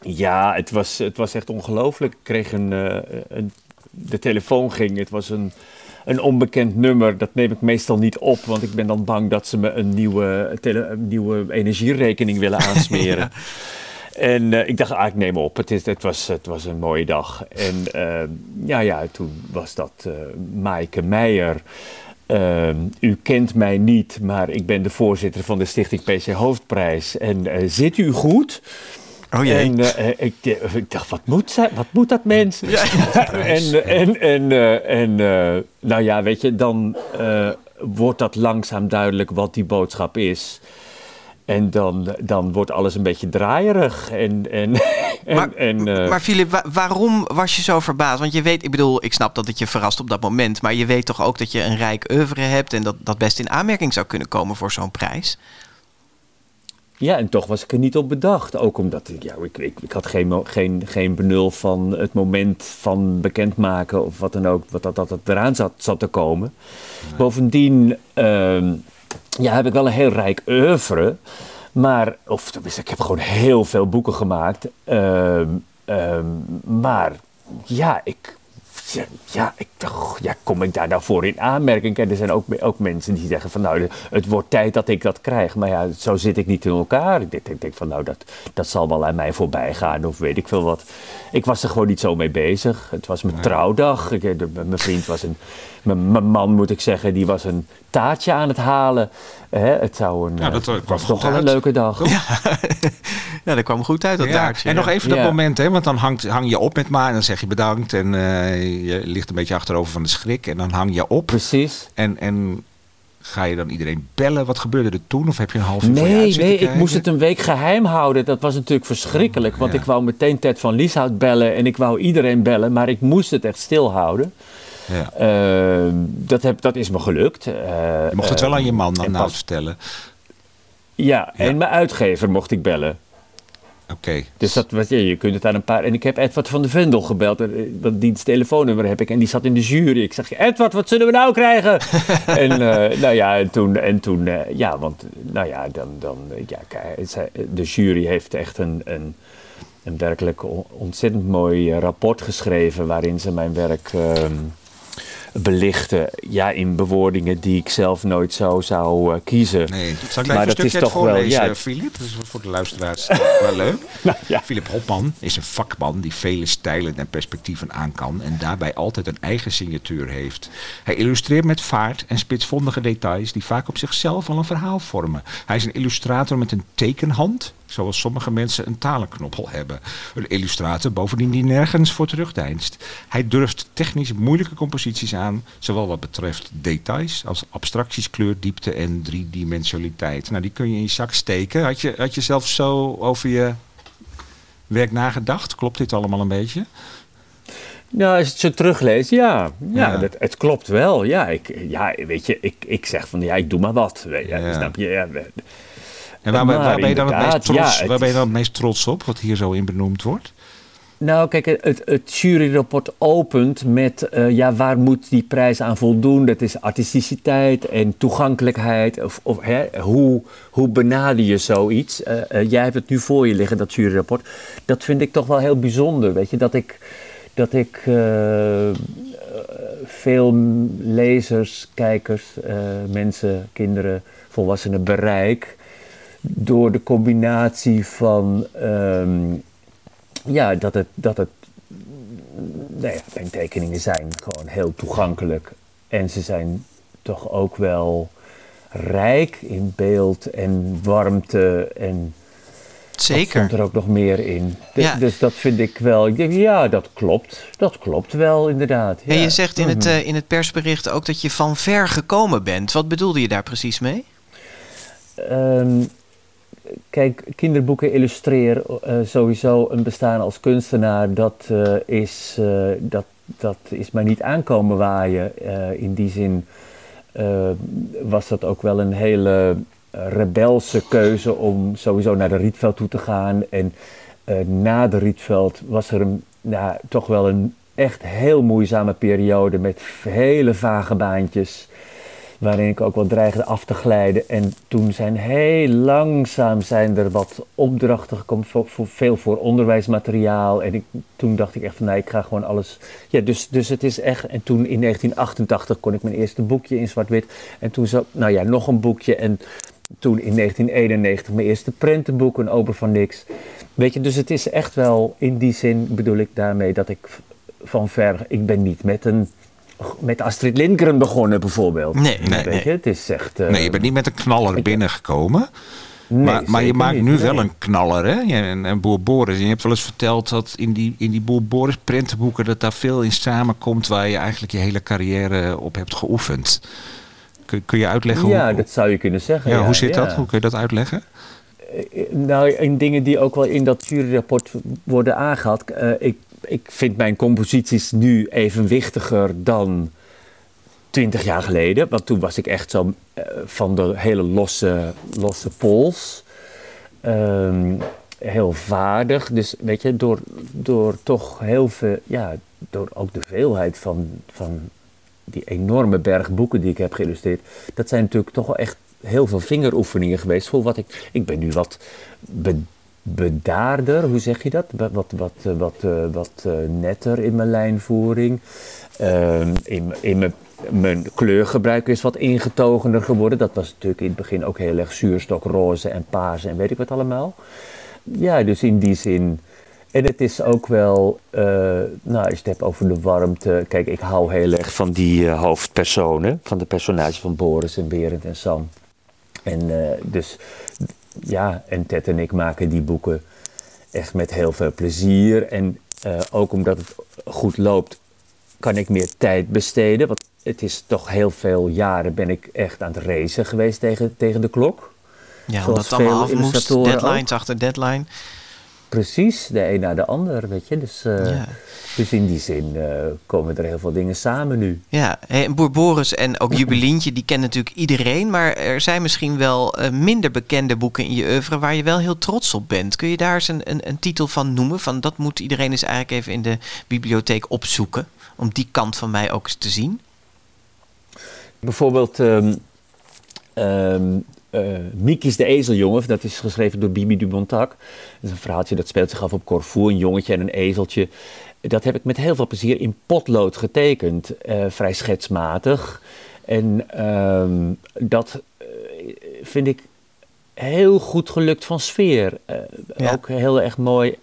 Ja, het was, het was echt ongelooflijk. Ik kreeg een, eh, een... De telefoon ging. Het was een, een onbekend nummer. Dat neem ik meestal niet op, want ik ben dan bang dat ze me een nieuwe, tele, een nieuwe energierekening willen aansmeren. En eh, ik dacht, ah, ik neem op. Het, is, het, was, het was een mooie dag. En eh, ja, ja, toen was dat Maaike Meijer. Eh, u kent mij niet, maar ik ben de voorzitter van de Stichting PC Hoofdprijs. En eh, zit u goed? Oh jee. En eh, ik, eh, ik dacht, wat moet, zij, wat moet dat mens? en en, en, en eh, nou ja, weet je, dan wordt dat langzaam duidelijk wat die boodschap is. En dan, dan wordt alles een beetje draaierig. En, en, en, Maar, en, eh, maar Filip, wa- waarom was je zo verbaasd? Want je weet, ik bedoel, ik snap dat het je verrast op dat moment, maar je weet toch ook dat je een rijk oeuvre hebt en dat dat best in aanmerking zou kunnen komen voor zo'n prijs? Ja, en toch was ik er niet op bedacht. Ook omdat ik, ja, ik, ik, ik had geen, mo- geen, geen benul van het moment van bekendmaken of wat dan ook, wat dat, dat het eraan zat, zat te komen. Bovendien ehm, ja, heb ik wel een heel rijk oeuvre. Maar, of tenminste, ik heb gewoon heel veel boeken gemaakt. Ehm, ehm, maar ja, ik, ja, ja, ik dacht, ja, kom ik daar nou voor in aanmerking? En er zijn ook, ook mensen die zeggen van nou, het wordt tijd dat ik dat krijg. Maar ja, zo zit ik niet in elkaar. Ik denk, ik denk van nou, dat, dat zal wel aan mij voorbij gaan of weet ik veel wat. Ik was er gewoon niet zo mee bezig. Het was mijn trouwdag. Ik, de- mijn vriend was een, mijn, man moet ik zeggen, die was een taartje aan het halen. Hè, het zou een, Ja, dat, eh, kwam was goed toch wel een uit. leuke dag. Ja, dat kwam goed uit, dat Ja, taartje. En nog ja. even dat Ja. moment, hè, want dan hangt, hang je op met ma en dan zeg je bedankt en eh, je ligt een beetje achterover van de schrik en dan hang je op. Precies. En, en ga je dan iedereen bellen? Wat gebeurde er toen? Of heb je een half uur voor je Nee, nee, ik moest het een week geheim houden. Dat was natuurlijk verschrikkelijk. Want Ja. ik wou meteen Ted van Lieshout bellen en ik wou iedereen bellen. Maar ik moest het echt stilhouden. Ja. Eh, dat, heb, dat is me gelukt. Eh, Je mocht het wel aan je man dan nou vertellen. Ja, en mijn uitgever mocht ik bellen. Oké. Dus dat ja, je kunt het aan een paar... En ik heb Edward van de Vendel gebeld. eh, Want die telefoonnummer heb ik. En die zat in de jury. Ik zeg, Edward, wat zullen we nou krijgen? en nou ja, en toen... En toen ja, want nou ja, dan... dan ja, de jury heeft echt een... een een werkelijk on- ontzettend mooi rapport geschreven waarin ze mijn werk ehm, belichten. Ja, in bewoordingen die ik zelf nooit zo zou eh, kiezen. Nee, zal ik Maar dat is toch wel, ja. Filip? Dat is voor de luisteraars wel leuk. Nou, ja. Philip Hopman is een vakman die vele stijlen en perspectieven aan kan en daarbij altijd een eigen signatuur heeft. Hij illustreert met vaart en spitsvondige details die vaak op zichzelf al een verhaal vormen. Hij is een illustrator met een tekenhand, zoals sommige mensen een talenknoppel hebben. Een illustrator bovendien die nergens voor terugdeinst. Hij durft technisch moeilijke composities aan, zowel wat betreft details als abstracties, kleur, diepte en driedimensionaliteit. Nou, die kun je in je zak steken. Had je, had je zelf zo over je werk nagedacht? Klopt dit allemaal een beetje? Nou, als je het zo terugleest, ja. Ja, Ja. Dat, het klopt wel. Ja, ik, ja weet je, ik, ik zeg van, ja, ik doe maar wat. Ja. Snap je? Ja, En waar, waar ben je dan het meest trots, ja, waar ben je dan het meest trots op, wat hier zo in benoemd wordt? Nou, kijk, het, het juryrapport opent met, eh, ja, waar moet die prijs aan voldoen? Dat is artisticiteit en toegankelijkheid. Of, of hè, hoe, hoe benader je zoiets? Eh, eh, jij hebt het nu voor je liggen, dat juryrapport. Dat vind ik toch wel heel bijzonder, weet je, dat ik, dat ik veel lezers, kijkers, mensen, kinderen, volwassenen bereik door de combinatie van ehm, ja, dat het, dat het nou ja, mijn tekeningen zijn gewoon heel toegankelijk. En ze zijn toch ook wel rijk in beeld en warmte en Zeker. stond er ook nog meer in. Dus, Ja. dus dat vind ik wel, ik denk, ja, dat klopt. Dat klopt wel, inderdaad. En je zegt in het, Mhm. eh, in het persbericht ook dat je van ver gekomen bent. Wat bedoelde je daar precies mee? Ehm, kijk, kinderboeken illustreren eh, sowieso een bestaan als kunstenaar, dat, eh, is, eh, dat, dat is mij niet aankomen waaien. In die zin was dat ook wel een hele rebelse keuze om sowieso naar de Rietveld toe te gaan. En na de Rietveld was er een, nou, toch wel een echt heel moeizame periode met hele vage baantjes waarin ik ook wel dreigde af te glijden. En toen zijn heel langzaam zijn er wat opdrachten gekomen, voor, veel voor onderwijsmateriaal. En ik, toen dacht ik echt van, nee, ik ga gewoon alles... Ja, dus, dus het is echt... En toen in 1988 kon ik mijn eerste boekje in zwart-wit. En toen zo, nou ja, nog een boekje. En toen in 1991 mijn eerste prentenboek, een ober van niks. Weet je, dus het is echt wel, in die zin bedoel ik daarmee dat ik van ver... Ik ben niet met een... Met Astrid Lindgren begonnen bijvoorbeeld. Nee, nee, Weet nee. je, het is echt... eh, nee, je bent niet met een knaller binnengekomen. nee, maar, maar je maakt niet, nu nee. wel een knaller, hè? En, en Boer Boris. En je hebt wel eens verteld dat in die, in die Boer Boris prentenboeken... dat daar veel in samenkomt waar je eigenlijk je hele carrière op hebt geoefend. Kun, kun je uitleggen Ja, hoe, dat zou je kunnen zeggen. ja, ja, hoe zit ja. dat? Hoe kun je dat uitleggen? Eh, Nou, in dingen die ook wel in dat juryrapport worden aangehaald. eh, ik, ik vind mijn composities nu evenwichtiger dan twintig jaar geleden. Want toen was ik echt zo eh, van de hele losse, losse pols. Ehm, heel vaardig. Dus weet je, door, door toch heel veel, ja, door ook de veelheid van, van die enorme berg boeken die ik heb geïllustreerd. Dat zijn natuurlijk toch wel echt heel veel vingeroefeningen geweest voor wat ik. Ik ben nu wat bedaarder, hoe zeg je dat? Wat, wat, wat, eh, wat, eh, eh, netter in mijn lijnvoering. Ehm, in, in mijn, mijn kleurgebruik is wat ingetogener geworden. Dat was natuurlijk in het begin ook heel erg zuurstokroze en paars en weet ik wat allemaal. Ja, dus in die zin. En het is ook wel, nou, als je het hebt over de warmte. Kijk, ik hou heel erg van die hoofdpersonen, van de personages van Boris en Berend en Sam. En dus, ja, en Ted en ik maken die boeken echt met heel veel plezier. En eh, ook omdat het goed loopt, kan ik meer tijd besteden. Want het is toch heel veel jaren ben ik echt aan het racen geweest tegen, tegen de klok. Ja, Zoals omdat het allemaal af moest. Deadlines ook. achter deadline. Precies, de een na de ander, weet je. Dus, eh, Ja. dus in die zin eh, komen er heel veel dingen samen nu. Ja, en Boer Boris en ook Jubilientje, die kennen natuurlijk iedereen. Maar er zijn misschien wel eh, minder bekende boeken in je oeuvre waar je wel heel trots op bent. Kun je daar eens een, een, een titel van noemen? Van dat moet iedereen eens eigenlijk even in de bibliotheek opzoeken. Om die kant van mij ook eens te zien. Bijvoorbeeld ehm ehm, eh, Miekis de Ezeljongen, dat is geschreven door Bibi Dumontac. Dat is een verhaaltje dat speelt zich af op Corfu, een jongetje en een ezeltje. Dat heb ik met heel veel plezier in potlood getekend, eh, vrij schetsmatig. En ehm, dat eh, vind ik heel goed gelukt van sfeer. Ja. Ook heel erg mooi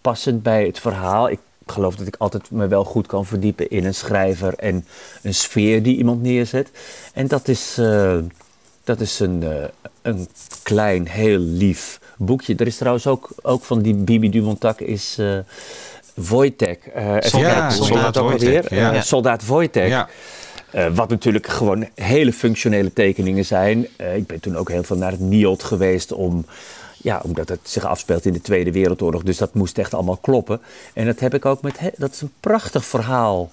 passend bij het verhaal. Ik geloof dat ik altijd me wel goed kan verdiepen in een schrijver en een sfeer die iemand neerzet. En dat is, dat is een, eh, een klein, heel lief boekje. Er is trouwens ook, ook van die Bibi Dumontac is eh Wojtek. Eh, Soldaat- Soldaat ook alweer? ja. Soldaat Wojtek. Ja. Wat natuurlijk gewoon hele functionele tekeningen zijn. Ik ben toen ook heel veel naar het NIOD geweest om... Ja, omdat het zich afspeelt in de Tweede Wereldoorlog. Dus dat moest echt allemaal kloppen. En dat heb ik ook met... Dat is een prachtig verhaal.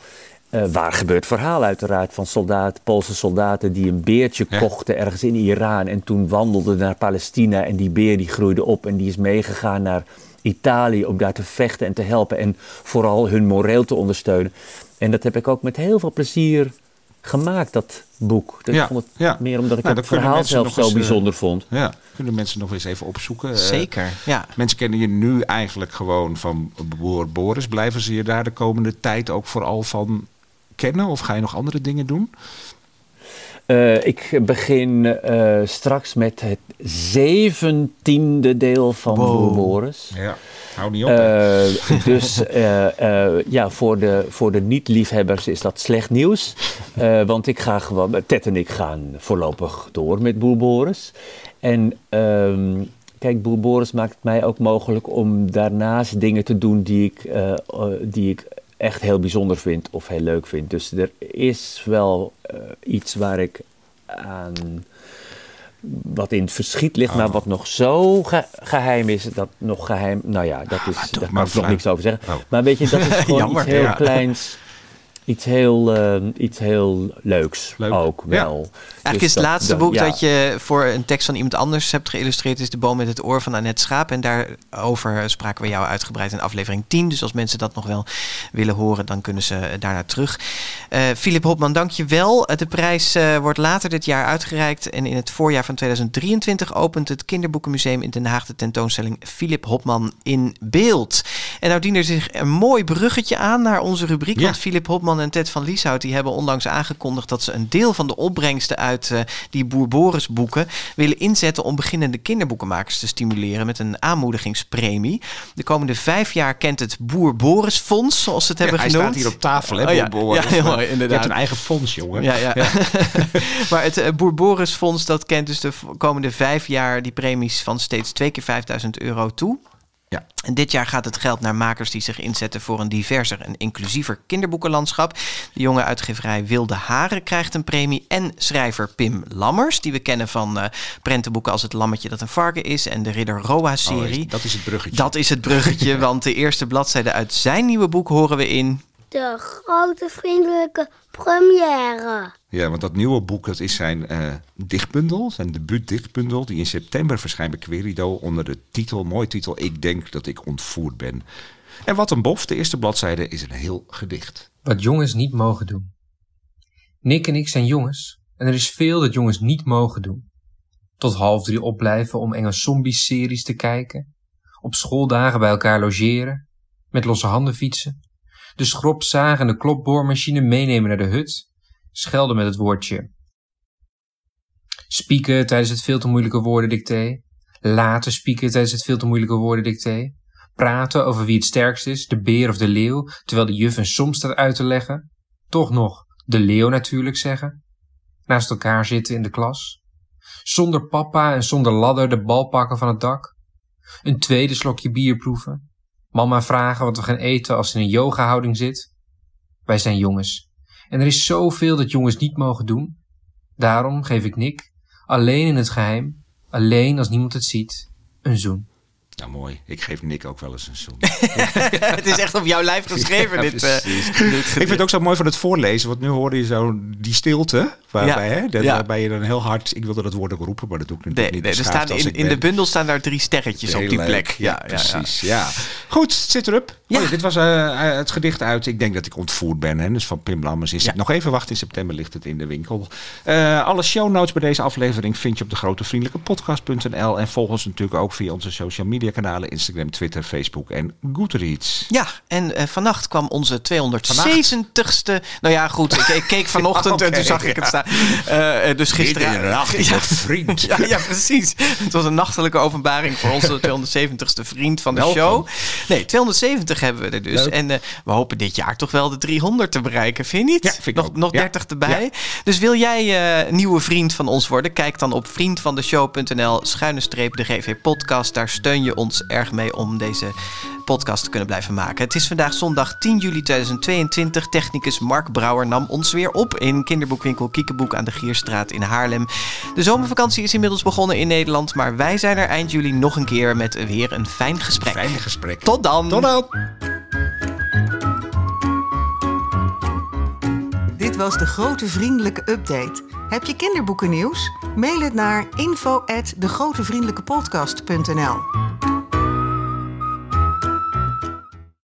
Eh, waar gebeurt verhaal uiteraard van soldaat, Poolse soldaten die een beertje Ja. kochten ergens in Iran en toen wandelden naar Palestina en die beer die groeide op en die is meegegaan naar Italië om daar te vechten en te helpen en vooral hun moreel te ondersteunen. En dat heb ik ook met heel veel plezier gemaakt, dat boek. Dat Ja, ik vond het ja. meer omdat ik Nou, het verhaal zelf zo eens, eh, bijzonder vond. Ja, kunnen mensen nog eens even opzoeken. Eh, Zeker, ja. Mensen kennen je nu eigenlijk gewoon van Boer Boris. Blijven ze je daar de komende tijd ook vooral van kennen? Of ga je nog andere dingen doen? Eh, ik begin eh, straks met het zeventiende deel van Boer Boris. Ja, hou niet op. Eh, dus ja, voor de, voor de niet-liefhebbers is dat slecht nieuws. Want ik ga gewoon, Ted en ik gaan voorlopig door met Boer Boris. En ehm, kijk, Boer Boris maakt het mij ook mogelijk om daarnaast dingen te doen die ik, die ik echt heel bijzonder vind of heel leuk vind. Dus er is wel eh, iets waar ik aan wat in het verschiet ligt, maar wat nog zo ge- geheim is, dat nog geheim, nou ja, dat is, daar kan ik nog niks over zeggen. Oh. Maar weet je, dat is gewoon iets heel ja. kleins, iets heel, eh, iets heel leuks Leuk. ook Ja. wel. Eigenlijk Dus is het dat- laatste dat- boek ja. dat je voor een tekst van iemand anders hebt geïllustreerd... is De Boom met het Oor van Annette Schaap. En daarover spraken we jou uitgebreid in aflevering 10. Dus als mensen dat nog wel willen horen, dan kunnen ze daarnaar terug. Eh Philip Hopman, dank je wel. Eh, De prijs eh, wordt later dit jaar uitgereikt. En in het voorjaar van 2023 opent het Kinderboekenmuseum in Den Haag... de tentoonstelling Philip Hopman in beeld. En nou dient er zich een mooi bruggetje aan naar onze rubriek. Ja. Want Philip Hopman en Ted van Lieshout... die hebben onlangs aangekondigd dat ze een deel van de opbrengsten... uit eh, die Boer Boris boeken willen inzetten... om beginnende kinderboekenmakers te stimuleren... met een aanmoedigingspremie. De komende vijf jaar kent het Boer Boris Fonds... zoals ze het Ja, hebben hij genoemd. staat hier op tafel, hè, Oh ja, Boer Boris. ja, heel Maar mooi, Je inderdaad. hebt een eigen fonds, jongen. Ja, ja. maar het eh, Boer Boris Fonds dat kent dus de komende vijf jaar die premies van steeds twee keer 5000 euro toe. Ja. En dit jaar gaat het geld naar makers die zich inzetten voor een diverser en inclusiever kinderboekenlandschap. De jonge uitgeverij Wilde Haren krijgt een premie. En schrijver Pim Lammers, die we kennen van eh, prentenboeken als Het Lammetje dat een varken is en de Ridder Oh, Roa-serie. is- dat is het bruggetje. dat is het bruggetje, want de eerste bladzijde uit zijn nieuwe boek horen we in. De grote vriendelijke première. Ja, want dat nieuwe boek dat is zijn eh, dichtbundel, zijn debuutdichtbundel, die in september verschijnt bij Querido onder de titel, mooie titel, Ik denk dat ik ontvoerd ben. En wat een bof, de eerste bladzijde is een heel gedicht. Wat jongens niet mogen doen. Nick en ik zijn jongens en er is veel dat jongens niet mogen doen. Tot half drie opblijven om enge zombie-series te kijken. Op schooldagen bij elkaar logeren. Met losse handen fietsen. De schropzaag en de klopboormachine meenemen naar de hut. Schelden met het woordje. Spieken tijdens het veel te moeilijke woordendicté. Laten spieken tijdens het veel te moeilijke woordendicté. Praten over wie het sterkst is, de beer of de leeuw, terwijl de juf een som staat uit te leggen. Toch nog de leeuw natuurlijk zeggen. Naast elkaar zitten in de klas. Zonder papa en zonder ladder de bal pakken van het dak. Een tweede slokje bier proeven. Mama vragen wat we gaan eten als ze in een yoga-houding zit. Wij zijn jongens. En er is zoveel dat jongens niet mogen doen. Daarom geef ik Nick, alleen in het geheim, alleen als niemand het ziet, een zoen. Nou, mooi. Ik geef Nick ook wel eens een zoen. het is echt op jouw lijf geschreven, Ja, dit, eh, precies. dit Ik vind het ook zo mooi van het voorlezen, want nu hoorde je zo die stilte. Waarbij, Ja, hè, dat- ja. waarbij je dan heel hard... Ik wilde dat woord ook roepen, maar dat doe ik Nee, natuurlijk nee, niet. er beschaafd staan in, in de bundel staan daar drie sterretjes Heel op die leuk. plek. Ja, Ja, ja, ja. precies. Ja. Goed, zit erop. Ja. Oh, dit was eh, het gedicht uit. Ik denk dat ik ontvoerd ben. Hè, dus van Pim Lammers is Ja. het. Nog even wachten. In september ligt het in de winkel. Eh, alle show notes bij deze aflevering vind je op de grote vriendelijke podcast.nl. En volg ons natuurlijk ook via onze social media kanalen. Instagram, Twitter, Facebook en Goodreads. Ja, en eh, vannacht kwam onze 270ste. Nou ja, goed, ik, ik keek vanochtend en toen zag ik ja. het staan. Eh, eh, dus gisteren. Nacht, word vriend. Ja, ja, precies. Het was een nachtelijke openbaring voor onze 270ste vriend van de Welkom. show. Nee, 270 hebben we er dus. Leuk. En eh, we hopen dit jaar toch wel de 300 te bereiken, vind je niet? Ja, vind ik nog, ook. nog Ja. 30 erbij. Dus wil jij eh, nieuwe vriend van ons worden? Kijk dan op vriendvandeshow.nl schuine streep de GV podcast. Daar steun je ons erg mee om deze podcast te kunnen blijven maken. Het is vandaag zondag 10 juli 2022. Technicus Mark Brouwer nam ons weer op in kinderboekwinkel Kiekeboek aan de Gierstraat in Haarlem. De zomervakantie is inmiddels begonnen in Nederland, maar wij zijn er eind juli nog een keer met weer een fijn gesprek. Fijn gesprek. Tot dan! Tot dan! Dit was de grote vriendelijke update. Heb je kinderboeken nieuws? Mail het naar info@degrotevriendelijkepodcast.nl.